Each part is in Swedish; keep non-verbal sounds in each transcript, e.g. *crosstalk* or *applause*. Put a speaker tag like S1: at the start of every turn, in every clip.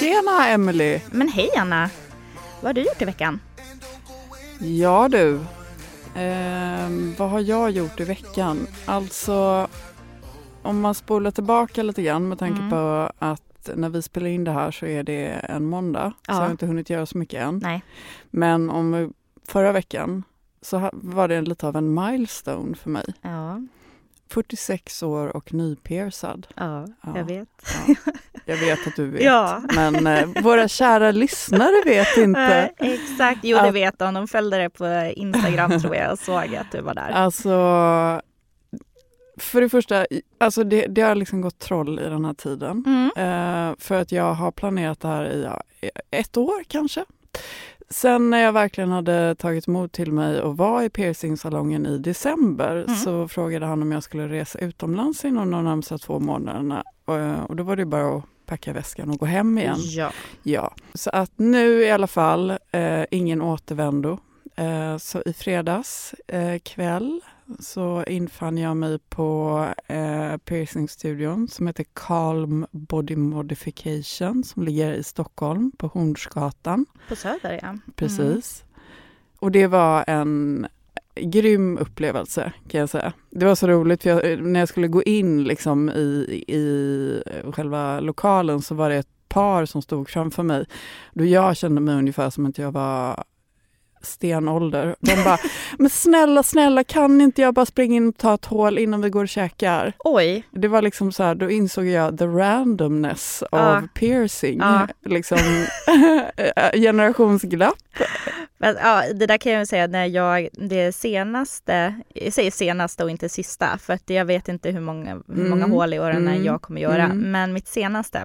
S1: Tjena Emily!
S2: Men hej Anna! Vad har du gjort i veckan?
S1: Ja du, Ehm, vad har jag gjort i veckan? Alltså, om man spolar tillbaka lite grann med tanke
S2: Mm.
S1: på att när vi spelar in det här så är det en måndag. Så
S2: Ja.
S1: jag har inte hunnit göra så mycket än.
S2: Nej.
S1: Men om förra veckan så var det lite av en milestone för mig.
S2: Ja,
S1: 46 år och nypiercad.
S2: ja,
S1: Ja.
S2: jag vet.
S1: Ja, *laughs* jag vet att du vet.
S2: Ja.
S1: Men eh, våra kära lyssnare vet *laughs* inte.
S2: Exakt, jo det vet de. De följde det på Instagram tror jag och såg att du var där.
S1: Alltså, för det första, alltså det, det har liksom gått troll i den här tiden.
S2: Mm.
S1: Eh, för att jag har planerat det här i ett år kanske. Sen när jag verkligen hade tagit mod till mig och var i piercingsalongen i december
S2: Mm.
S1: så frågade han om jag skulle resa utomlands inom de närmsta två månaderna. Eh, och då var det bara att packa väskan och gå hem igen.
S2: Ja.
S1: Ja, så att nu i alla fall eh, ingen återvändo. Eh, så i fredags eh, kväll så infann jag mig på eh, piercingstudion som heter Calm Body Modification som ligger i Stockholm på Hornsgatan.
S2: På Söder ja.
S1: Precis. Och det var en grym upplevelse kan jag säga. Det var så roligt för jag, när jag skulle gå in liksom i, i själva lokalen så var det ett par som stod framför mig. Då jag kände mig ungefär som att jag var stenålder. De bara, *laughs* men snälla, snälla, kan inte jag bara springa in och ta ett hål innan vi går och käkar?
S2: Oj,
S1: Det var liksom så här, då insåg jag the randomness
S2: Ja.
S1: av piercing.
S2: Ja.
S1: Liksom *laughs* generationsglapp.
S2: Men, ja, det där kan jag säga när jag, det senaste, jag säger senaste och inte sista för att jag vet inte hur många, hur många
S1: Mm.
S2: hål i öronen
S1: Mm.
S2: jag kommer göra.
S1: Mm.
S2: Men mitt senaste,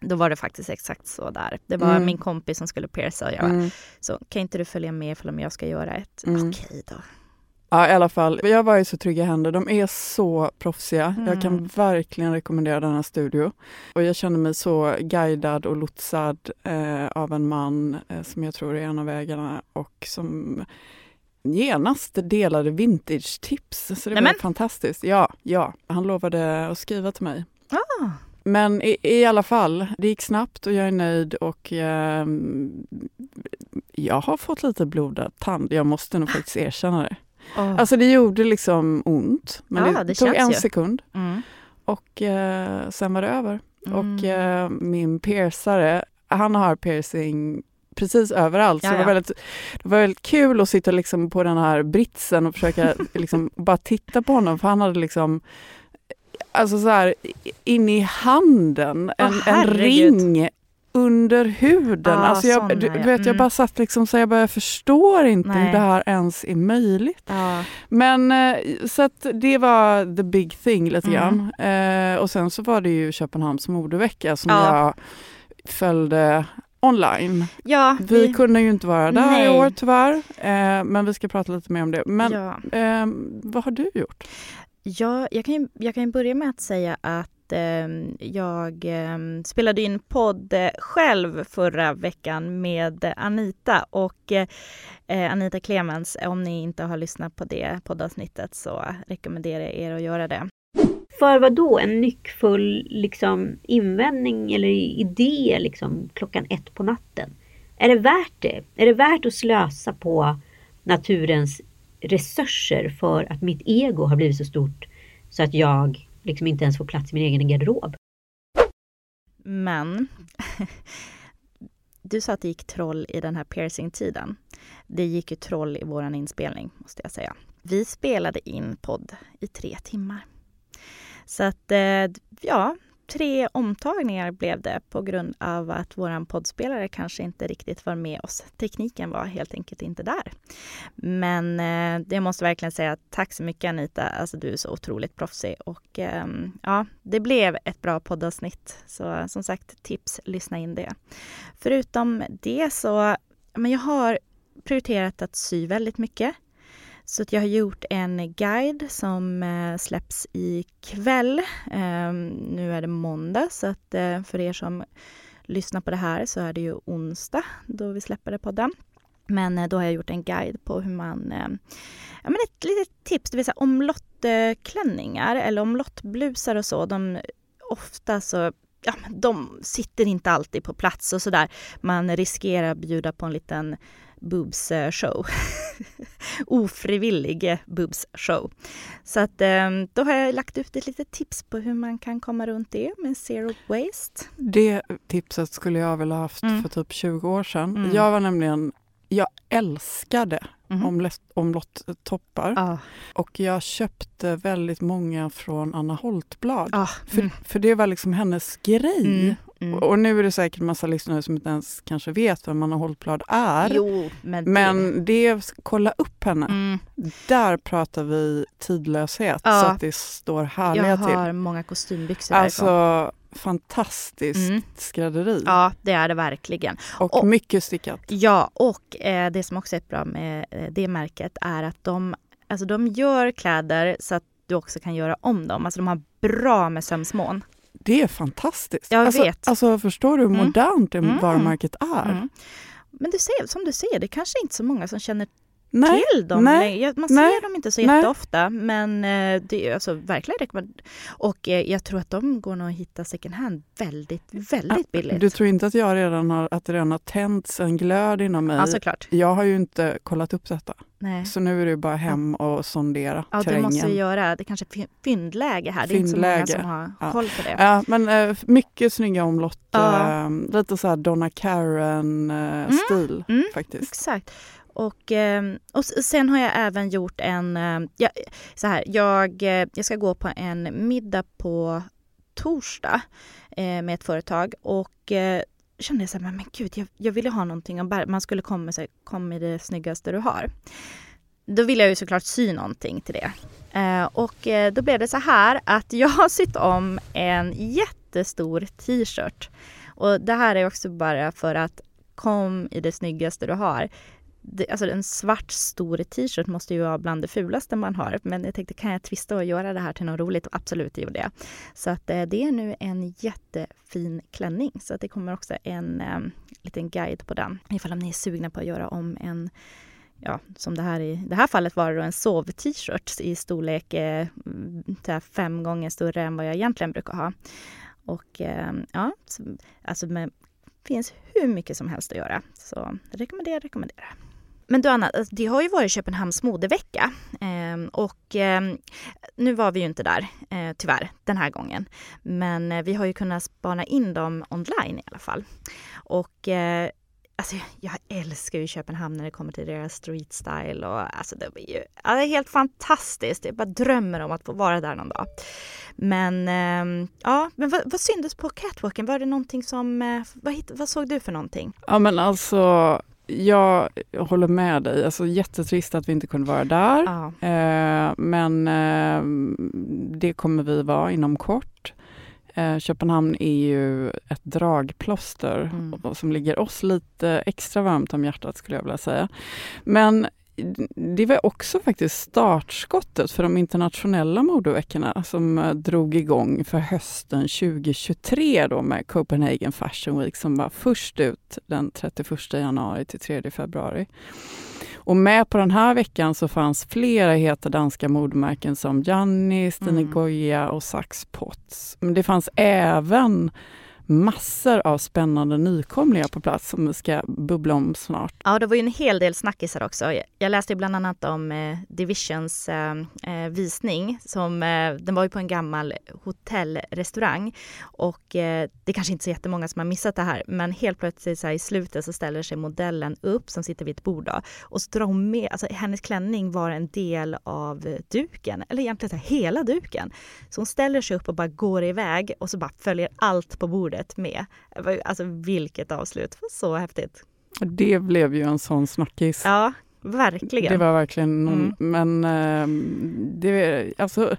S2: då var det faktiskt exakt så där. Det var
S1: Mm.
S2: min kompis som skulle pierca och jag
S1: Mm.
S2: så kan inte du följa med ifall om jag ska göra ett?
S1: Mm.
S2: Okej då.
S1: Ja, i alla fall. Jag var i så trygga händer. De är så proffsiga. Jag kan
S2: Mm.
S1: verkligen rekommendera denna studio. Och jag känner mig så guidad och lotsad eh, av en man eh, som jag tror är en av ägarna och som genast delade vintage-tips. Så det
S2: Nej,
S1: var fantastiskt. Ja, ja, han lovade att skriva till mig.
S2: Ah,
S1: Men i, i alla fall, det gick snabbt och jag är nöjd och ehm, jag har fått lite blodad tand. Jag måste nog faktiskt erkänna det.
S2: åh.
S1: Alltså det gjorde liksom ont, men
S2: Ja,
S1: det,
S2: det
S1: tog en
S2: ju.
S1: sekund
S2: mm.
S1: och eh, sen var det över. Och
S2: Mm.
S1: eh, min piercare, han har piercing precis överallt. Så det, var väldigt, det var väldigt kul att sitta liksom på den här britsen och försöka *laughs* liksom bara titta på honom för han hade liksom Alltså så här in i handen, en, en
S2: herregud.
S1: ring under huden.
S2: Ja,
S1: alltså jag, du, vet, jag
S2: Mm.
S1: bara satt liksom så jag bara jag förstår inte hur
S2: Nej.
S1: det här ens är möjligt.
S2: Ja.
S1: Men eh, så att det var the big thing lite
S2: Mm.
S1: grann. Eh, och sen så var det ju Köpenhamns modevecka som
S2: Ja.
S1: jag följde online.
S2: Ja,
S1: Vi, vi kunde ju inte vara där
S2: Nej.
S1: i år tyvärr, eh, men vi ska prata lite mer om det. Men
S2: ja.
S1: eh, vad har du gjort?
S2: Ja, jag kan ju, jag kan ju börja med att säga att eh, jag eh, spelade in podd eh, själv förra veckan med Anita och eh, eh, Anita Clemens. Om ni inte har lyssnat på det poddavsnittet så rekommenderar jag er att göra det.
S3: För vad då? En nyckfull liksom, invändning eller idé liksom, klockan ett på natten? Är det värt det? Är det värt att slösa på naturens resurser för att mitt ego har blivit så stort så att jag liksom inte ens får plats i min egen garderob?
S2: Men *laughs* du sa att det gick troll i den här piercing-tiden. Det gick ju troll i våran inspelning, måste jag säga. Vi spelade in podd i tre timmar. Så att, eh, ja, tre omtagningar blev det på grund av att våran poddspelare kanske inte riktigt var med oss. Tekniken var helt enkelt inte där. Men eh, jag måste verkligen säga tack så mycket Anita. Alltså du är så otroligt proffsig och eh, ja, det blev ett bra poddavsnitt. Så som sagt, tips, lyssna in det. Förutom det så, men jag har prioriterat att sy väldigt mycket. Så att jag har gjort en guide som eh, släpps ikväll. Ehm, nu är det måndag, så att eh, för er som lyssnar på det här så är det ju onsdag då vi släpper det podden. Men eh, då har jag gjort en guide på hur man... Ja, men ett litet tips, det vill säga omlottklänningar eller omlottblusar och så. De, ofta så ja, de sitter inte alltid på plats och sådär. Man riskerar att bjuda på en liten boobs show. *laughs* Ofrivillig boobs show. Så att ehm, då har jag lagt ut ett litet tips på hur man kan komma runt det med zero waste.
S1: Det tipset skulle jag väl ha haft
S2: Mm.
S1: för typ 20 år sedan.
S2: Mm.
S1: Jag var nämligen, jag älskade
S2: Mhm.
S1: omlott- omlotttoppar
S2: Ja.
S1: och jag köpte väldigt många från Anna Holtblad. För,
S2: Mm.
S1: för det var liksom hennes grej.
S2: Mm. Mm.
S1: Och nu är det säkert massa lyssnare som inte ens kanske vet vem Anna Holtblad är.
S2: Jo, men, det-
S1: Men det, kolla upp henne.
S2: Mm.
S1: Där pratar vi tidlöshet
S2: Ja.
S1: så att det står härliga
S2: Jag
S1: till.
S2: har många kostymbyxor därifrån.
S1: Alltså fantastiskt
S2: Mm.
S1: skrädderi.
S2: Ja, det är det verkligen.
S1: Och,
S2: Och-
S1: mycket stickat.
S2: Ja, och eh, det som också är bra med eh, det märket är att de, alltså de gör kläder så att du också kan göra om dem. Alltså de har bra med sömsmån.
S1: Det är fantastiskt.
S2: Jag
S1: alltså,
S2: vet.
S1: Alltså förstår du hur
S2: Mm.
S1: modernt det
S2: Mm.
S1: varumärket är?
S2: Mm. Men du ser, som du säger, det kanske inte så många som känner
S1: Nej,
S2: till dem.
S1: nej.
S2: Man
S1: nej,
S2: ser dem inte så jätteofta, men eh, det är alltså verkligen rekommend. Och eh, jag tror att de går nog att hitta second hand väldigt, väldigt billigt.
S1: du tror inte att jag redan har, att det redan har tänts en glöd inom mig?
S2: Ja, såklart.
S1: Jag har ju inte kollat upp detta.
S2: Nej.
S1: Så nu är det bara hem och sondera
S2: Ja, det
S1: terrängen.
S2: måste vi göra. Det kanske är fy- fyndläge här. Det är inte så många
S1: Fyndläge.
S2: som har
S1: Ja.
S2: koll på det.
S1: Ja, men eh, mycket snygga omlott.
S2: Ja.
S1: Lite så här Donna Karen-stil
S2: mm.
S1: faktiskt.
S2: Exakt. Och, ehm, och sen har jag även gjort en... Ehm, ja, så här, jag, eh, jag ska gå på en middag på torsdag eh, med ett företag och eh, kände jag så här, men, men gud, jag, jag ville ha någonting att bära. Man skulle komma och kom med det snyggaste du har. Då ville jag ju såklart sy någonting till det. Eh, och eh, då blev det så här att *laughs* jag har sytt om en jättestor t-shirt. Och det här är också bara för att kom i det snyggaste du har. Det, alltså en svart stor t-shirt måste ju vara bland det fulaste man har. Men jag tänkte, kan jag twista och göra det här till något roligt? Och absolut, det gjorde jag. Så att eh, det är nu en jättefin klänning. Så att det kommer också en eh, liten guide på den. Ifall ni är sugna på att göra om en Ja, som det här i det här fallet var det då en sov-t-shirt i storlek eh, fem gånger större än vad jag egentligen brukar ha. Och eh, ja, så, alltså med, finns hur mycket som helst att göra. Så rekommenderar, rekommenderar. Men du Anna, det har ju varit Köpenhamns modevecka eh, och eh, nu var vi ju inte där eh, tyvärr den här gången. Men eh, vi har ju kunnat spana in dem online i alla fall. Och eh, Alltså, jag älskar ju Köpenhamn när det kommer till deras street style och alltså det är ju ja, det är helt fantastiskt. Jag bara drömmer om att få vara där någon dag. Men eh, ja, men vad, vad syntes på catwalken? Var det någonting som, eh, vad, vad såg du för någonting?
S1: Ja men alltså, jag håller med dig. Alltså jättetrist att vi inte kunde vara där.
S2: Ja.
S1: Eh, men eh, det kommer vi vara inom kort. Eh, Köpenhamn är ju ett dragplåster
S2: Mm.
S1: som ligger oss lite extra varmt om hjärtat skulle jag vilja säga. Men det var också faktiskt startskottet för de internationella modeveckorna som eh, drog igång för hösten 2023 då med Copenhagen Fashion Week som var först ut den 31 januari till 3 februari. Och med på den här veckan så fanns flera heta danska modemärken som Gianni, Stine
S2: Mm.
S1: Goya och Saks Potts. Men det fanns även massor av spännande nykomlingar på plats som vi ska bubbla om snart.
S2: Ja, det var ju en hel del snackisar också. Jag- läste bland annat om eh, Divisions eh, eh, visning. Som, eh, den var ju på en gammal hotellrestaurang. Och eh, det är kanske inte så jättemånga som har missat det här. Men helt plötsligt så här, i slutet så ställer sig modellen upp som sitter vid ett bord. Då, och så drar hon med, alltså hennes klänning var en del av duken. Eller egentligen så här, hela duken. Så hon ställer sig upp och bara går iväg och så bara följer allt på bordet med. Var ju- Alltså vilket avslut, det var så häftigt.
S1: Det blev ju en sån snackis.
S2: Ja, verkligen.
S1: Det var verkligen någon, men ehm, det, alltså,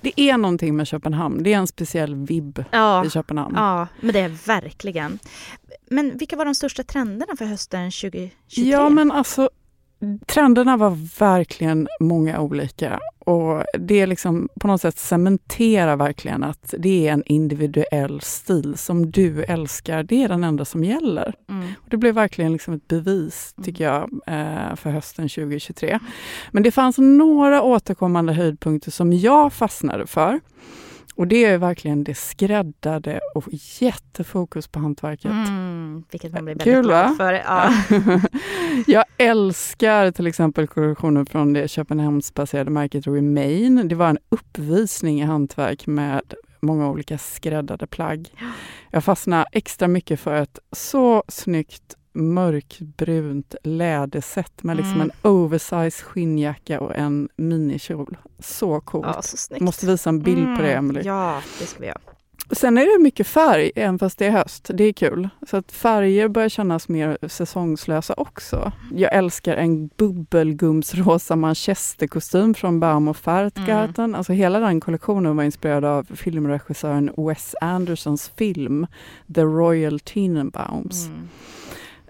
S1: det är någonting med Köpenhamn. Det är en speciell vibb
S2: ja,
S1: i Köpenhamn.
S2: ja, men det är verkligen. Men vilka var de största trenderna för hösten 2023?
S1: Ja, men alltså trenderna var verkligen många olika och det liksom på något sätt cementerar verkligen att det är en individuell stil som du älskar. Det är den enda som gäller.
S2: Mm.
S1: Och det blev verkligen liksom ett bevis, tycker jag, eh, för hösten 2023. Men det fanns några återkommande höjdpunkter som jag fastnade för. Och det är verkligen det skräddade och jättefokus på hantverket.
S2: Mm, vilket man blir väldigt
S1: Kul,
S2: glad för. Ja. *laughs*
S1: jag älskar till exempel kollektionen från det Köpenhamnsbaserade märket Remain. Det var en uppvisning i hantverk med många olika skräddade plagg. Jag fastnade extra mycket för ett så snyggt mörkbrunt läderset med liksom
S2: Mm.
S1: en oversized skinnjacka och en minikjol. Så coolt.
S2: ja, så.
S1: Måste visa en bild på det,
S2: Mm,
S1: Emelie.
S2: Ja, det ska vi göra.
S1: Sen är det mycket färg, även fast det är höst. Det är kul. Så att färger börjar kännas mer säsongslösa också. Jag älskar en bubbelgumsrosa manchesterkostym från Baum och.
S2: Mm.
S1: Alltså hela den kollektionen var inspirerad av filmregissören Wes Andersons film The Royal Tenenbaums.
S2: Mm.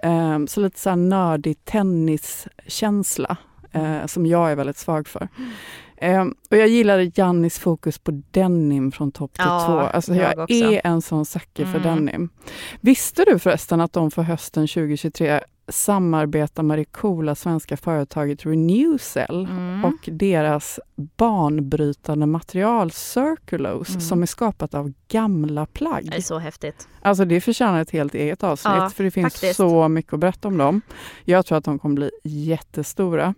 S1: Ehm, så lite så här nördig tenniskänsla eh, som jag är väldigt svag för. Ehm, och jag gillade Jannis fokus på denim från topp till
S2: Ja,
S1: tå. Alltså jag,
S2: jag
S1: är en sån sucker för
S2: Mm.
S1: denim. Visste du förresten att de för hösten 2023 samarbetar med det coola svenska företaget Renewcell
S2: Mm.
S1: och deras banbrytande material Circulose
S2: Mm. som
S1: är skapat av gamla plagg.
S2: Det är så häftigt.
S1: Alltså det förtjänar ett helt eget avsnitt
S2: Ja,
S1: för det finns
S2: faktiskt.
S1: så mycket att berätta om dem. Jag tror att de kommer bli jättestora.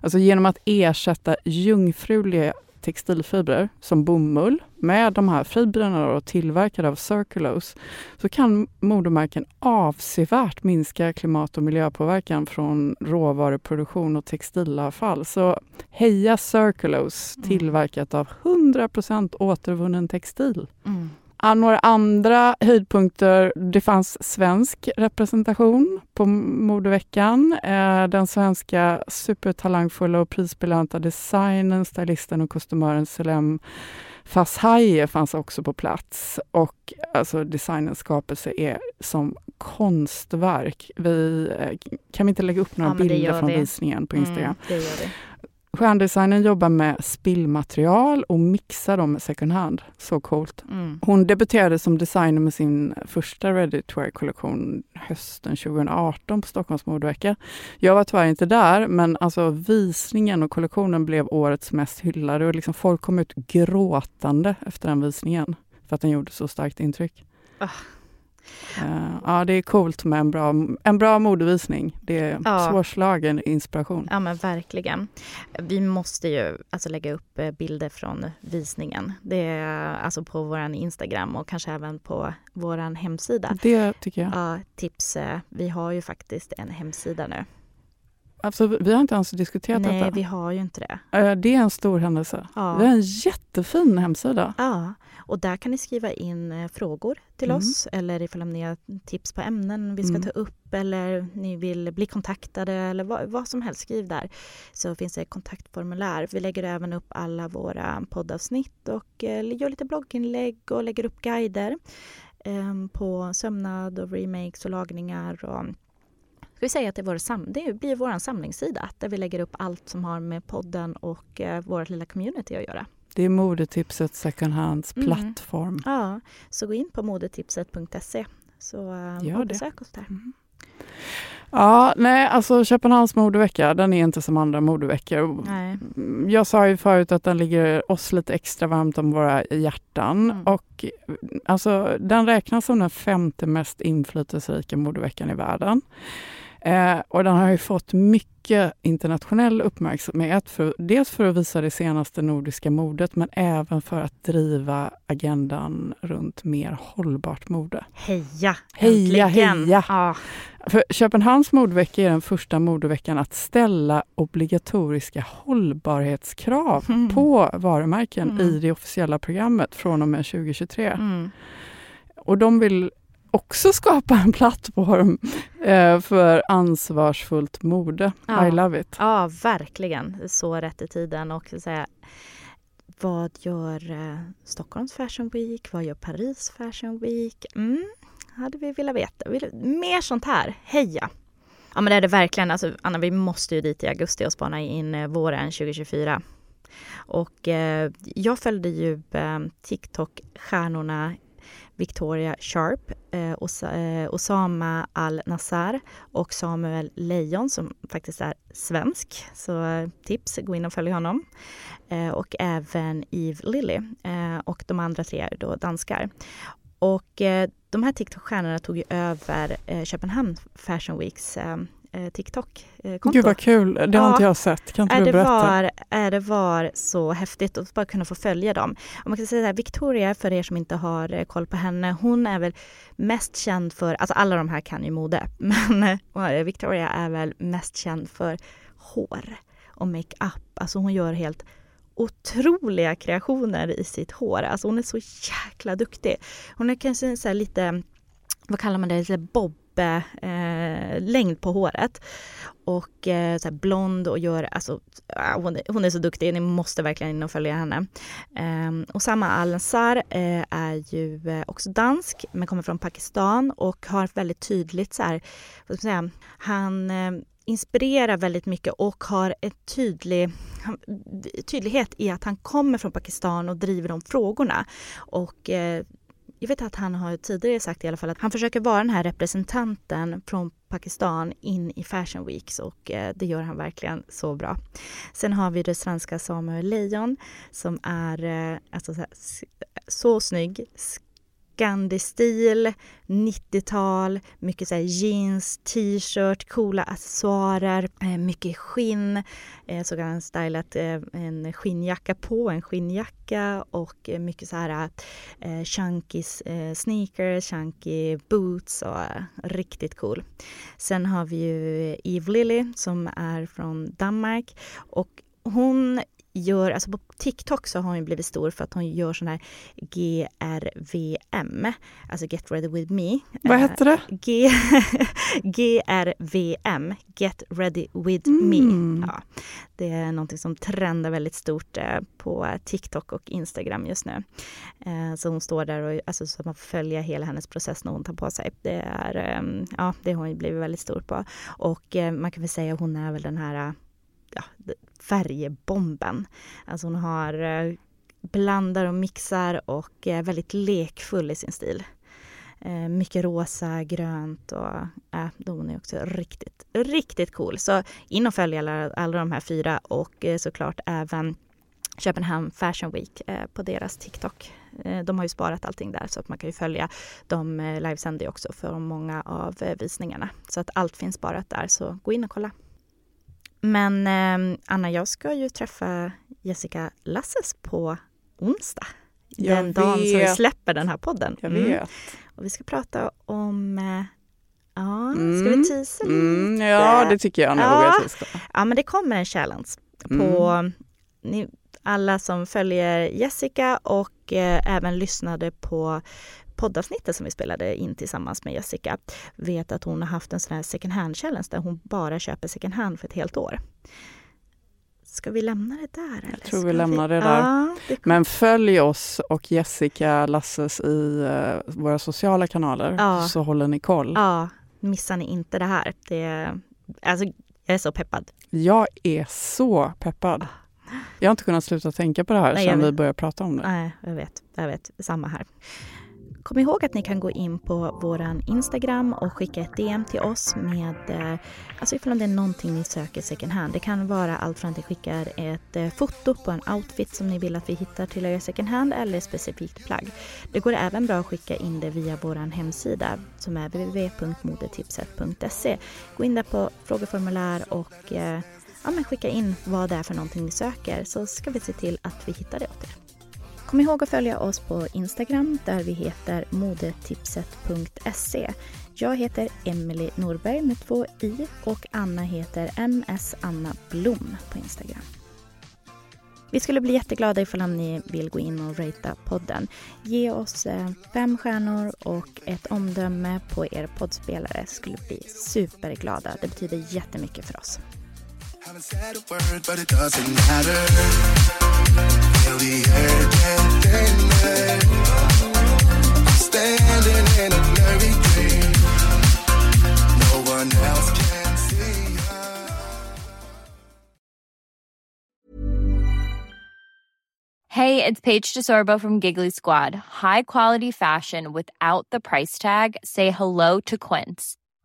S1: Alltså genom att ersätta jungfruliga textilfibrer som bomull med de här fibrerna då, tillverkade av Circulose så kan modemärken avsevärt minska klimat och miljöpåverkan från råvaruproduktion och textilavfall. Så heja Circulose
S2: Mm.
S1: tillverkat av 100% återvunnen textil.
S2: Mm.
S1: Några andra höjdpunkter. Det fanns svensk representation på modeveckan. Eh, den svenska supertalangfulla och prisbelönta designen, stylisten och kostymören Selem Fashaye fanns också på plats. Och alltså, designens skapelse är som konstverk. Vi, eh, kan vi inte lägga upp några
S2: Ja,
S1: bilder från
S2: vi.
S1: visningen på Instagram?
S2: Mm.
S1: Stjärndesignen jobbar med spillmaterial och mixar dem med second hand. Så coolt.
S2: Mm.
S1: Hon debuterade som designer med sin första ready to wear-kollektion hösten 2018 på Stockholms modevecka. Jag var tyvärr inte där, men alltså visningen och kollektionen blev årets mest hyllade och liksom folk kom ut gråtande efter den visningen för att den gjorde så starkt intryck.
S2: Ah.
S1: Eh, ja, det är coolt med en bra, en bra modevisning. Det är
S2: Ja.
S1: svårslagen inspiration.
S2: Ja men verkligen. Vi måste ju alltså lägga upp eh, bilder från visningen. Det är alltså på vår Instagram och kanske även på vår hemsida.
S1: Det tycker jag.
S2: Ja, tips. eh, Vi har ju faktiskt en hemsida nu.
S1: Alltså, vi har inte ens diskuterat
S2: Nej,
S1: detta.
S2: vi har ju inte det.
S1: Det är en stor händelse.
S2: Ja.
S1: Vi har en jättefin hemsida.
S2: Ja, och där kan ni skriva in eh, frågor till
S1: Mm.
S2: oss eller ifall ni har tips på ämnen vi ska
S1: Mm.
S2: ta upp eller ni vill bli kontaktade eller vad, vad som helst, skriv där. Så finns det kontaktformulär. Vi lägger även upp alla våra poddavsnitt och eh, gör lite blogginlägg och lägger upp guider eh, på sömnad och remakes och lagningar och vi säga att det, är vår sam- det blir vår samlingssida där vi lägger upp allt som har med podden och eh, vårt lilla community att göra.
S1: Det är modetipset second hands
S2: Mm.
S1: plattform.
S2: Ja, så gå in på modetipset.se så uh, och besök oss där.
S1: Ja, nej, alltså Köpenhamns modevecka, den är inte som andra modeveckor.
S2: Nej.
S1: Jag sa ju förut att den ligger oss lite extra varmt om våra hjärtan.
S2: Mm.
S1: Och alltså, den räknas som den femte mest inflytelserika modeveckan i världen. Eh, och den har ju fått mycket internationell uppmärksamhet. För, dels för att visa det senaste nordiska modet men även för att driva agendan runt mer hållbart mode.
S2: Heja!
S1: Heja,
S2: äntligen.
S1: heja.
S2: Ja.
S1: För Köpenhamns modevecka är den första modeveckan att ställa obligatoriska hållbarhetskrav
S2: Mm.
S1: på varumärken
S2: Mm.
S1: i det officiella programmet från och med 2023.
S2: Mm.
S1: Och de vill också skapa en plattform eh, för ansvarsfullt mode.
S2: Ja.
S1: I love it.
S2: ja, verkligen. Så rätt i tiden. Och så säga, vad gör eh, Stockholms Fashion Week? Vad gör Paris Fashion Week? Mm, hade vi velat veta. Vill, mer sånt här. Heja! Ja men det är det verkligen. Alltså, Anna, vi måste ju dit i augusti och spana in eh, våren 2024. Och eh, jag följde ju eh, TikTok-stjärnorna Victoria Sharp, eh, Os- eh, Osama Al-Nassar och Samuel Lejon som faktiskt är svensk. Så eh, tips, gå in och följ honom. Eh, och även Eve Lilly eh, och de andra tre är då danskar. Och eh, de här TikTok-stjärnorna tog ju över eh, Köpenhamn Fashion Weeks eh, eh, TikTok-konto.
S1: Gud vad kul, det har
S2: Ja.
S1: inte jag sett. Kan inte
S2: Är
S1: du
S2: det,
S1: berätta?
S2: var, är det var så häftigt att bara kunna få följa dem. Och man kan säga så här, Victoria, för er som inte har eh, koll på henne, hon är väl mest känd för, alltså alla de här kan ju mode, *laughs* men eh, Victoria är väl mest känd för hår och makeup. Alltså hon gör helt otroliga kreationer i sitt hår. Alltså hon är så jäkla duktig. Hon är kanske så här lite, vad kallar man det, lite bob eh, längd på håret. Och eh, så här blond och gör, alltså ah, hon är, hon är så duktig, ni måste verkligen in och följa henne. Eh, och samma Al-Ansar eh, är ju eh, också dansk men kommer från Pakistan och har väldigt tydligt så här, vad ska man säga, han eh, inspirerar väldigt mycket och har en tydlig tydlighet i att han kommer från Pakistan och driver de frågorna. Och eh, jag vet att han har tidigare sagt i alla fall att han försöker vara den här representanten från Pakistan in i Fashion Weeks och eh, det gör han verkligen så bra. Sen har vi det svenska Samuel Lejon som är eh, alltså så, här, så snygg. Scandi-stil, 90-tal, mycket så här jeans, t-shirt, coola accessoarer, eh, mycket skinn. Eh, så har han stylat eh, en skinnjacka på, en skinnjacka och eh, mycket så här chunky sneakers, chunky boots och riktigt cool. Sen har vi ju Eve Lilly som är från Danmark och hon gör, alltså på TikTok så har hon blivit stor för att hon gör sån här GRVM, alltså Get Ready With Me.
S1: Vad
S2: Eh,
S1: heter det?
S2: G *laughs* GRVM, Get Ready With
S1: Mm.
S2: Me. Ja, det är någonting som trendar väldigt stort eh, på TikTok och Instagram just nu. Eh, Så hon står där och alltså, så man får följa hela hennes process när hon tar på sig. Det är, eh, ja, det har hon ju blivit väldigt stor på. Och eh, man kan väl säga att hon är väl den här ja, färgbomben. Alltså hon har eh, blandar och mixar och är väldigt lekfull i sin stil. Eh, mycket rosa, grönt och äh, hon är också riktigt, riktigt cool. Så in och följ alla, alla de här fyra och såklart även Köpenhamn Fashion Week eh, på deras TikTok. Eh, de har ju sparat allting där så att man kan ju följa. De eh, livesänder ju också för många av visningarna. Så att allt finns sparat där så gå in och kolla. Men eh, Anna, jag ska ju träffa Jessica Lasses på onsdag.
S1: Jag
S2: den dagen som vi
S1: vet.
S2: släpper den här podden.
S1: Jag
S2: Mm.
S1: vet.
S2: Och vi ska prata om eh, Ja, ska
S1: Mm.
S2: vi teasa lite?
S1: Mm, ja, det tycker jag nog
S2: Ja.
S1: vi ska.
S2: Ja, men det kommer en challenge
S1: Mm.
S2: på ni, alla som följer Jessica och eh, även lyssnade på poddavsnittet som vi spelade in tillsammans med Jessica vet att hon har haft en sån här second hand challenge där hon bara köper second hand för ett helt år. Ska vi lämna det där? Eller?
S1: tror vi lämnar det där.
S2: Ja, det
S1: Men följ oss och Jessica Lasses i eh, våra sociala kanaler
S2: Ja.
S1: så håller ni koll.
S2: ja, missar ni inte det här. Det, alltså, jag är så peppad.
S1: Jag är så peppad. Jag har inte kunnat sluta tänka på det här
S2: Nej, jag
S1: sedan vi började prata om det.
S2: Nej, jag vet. Jag vet. Samma här. Kom ihåg att ni kan gå in på vår Instagram och skicka ett DM till oss med, eh, alltså ifall det är någonting ni söker second hand. Det kan vara allt från att ni skickar ett eh, foto på en outfit som ni vill att vi hittar till er second hand eller ett specifikt plagg. Det går även bra att skicka in det via vår hemsida som är www.modetipset.se. Gå in där på frågeformulär och eh, ja, men skicka in vad det är för någonting ni söker så ska vi se till att vi hittar det åt er. Kom ihåg att följa oss på Instagram där vi heter modetipset.se. Jag heter Emelie Norberg med två i och Anna heter MS Anna Blom på Instagram. Vi skulle bli jätteglada ifall ni vill gå in och ratea podden. Ge oss eh, fem stjärnor och ett omdöme på er poddspelare. Skulle bli superglada. Det betyder jättemycket för oss.
S4: Haven't said a word, but it doesn't matter. Feel the urgent there. Standing in a blurry dream. No one else can see us.
S5: Hey, it's Paige DeSorbo from Giggly Squad. High quality fashion without the price tag. Say hello to Quince.